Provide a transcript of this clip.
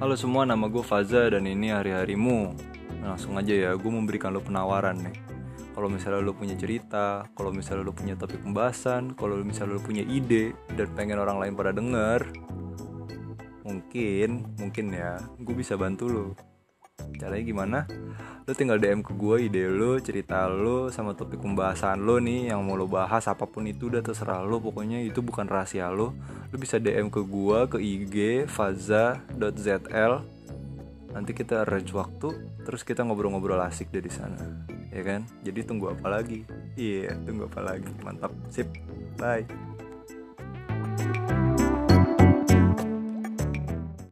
Halo semua, nama gue Faza dan ini hari-harimu. Nah, langsung aja ya, gue memberikan lo penawaran nih. Kalau misalnya lo punya cerita, kalau misalnya lo punya topik pembahasan, kalau misalnya lo punya ide dan pengen orang lain pada denger, mungkin, mungkin ya, gue bisa bantu lo. Caranya gimana? Lo tinggal DM ke gue ide lo, cerita lo, sama topik pembahasan lo nih yang mau lo bahas apa pun itu udah terserah lo. Pokoknya itu bukan rahasia lo. Lo bisa DM ke gue ke IG faza.zl. Nanti kita arrange waktu, terus kita ngobrol-ngobrol asik dari sana, ya kan? Jadi tunggu apa lagi? Iya, tunggu apa lagi? Mantap, sip, bye.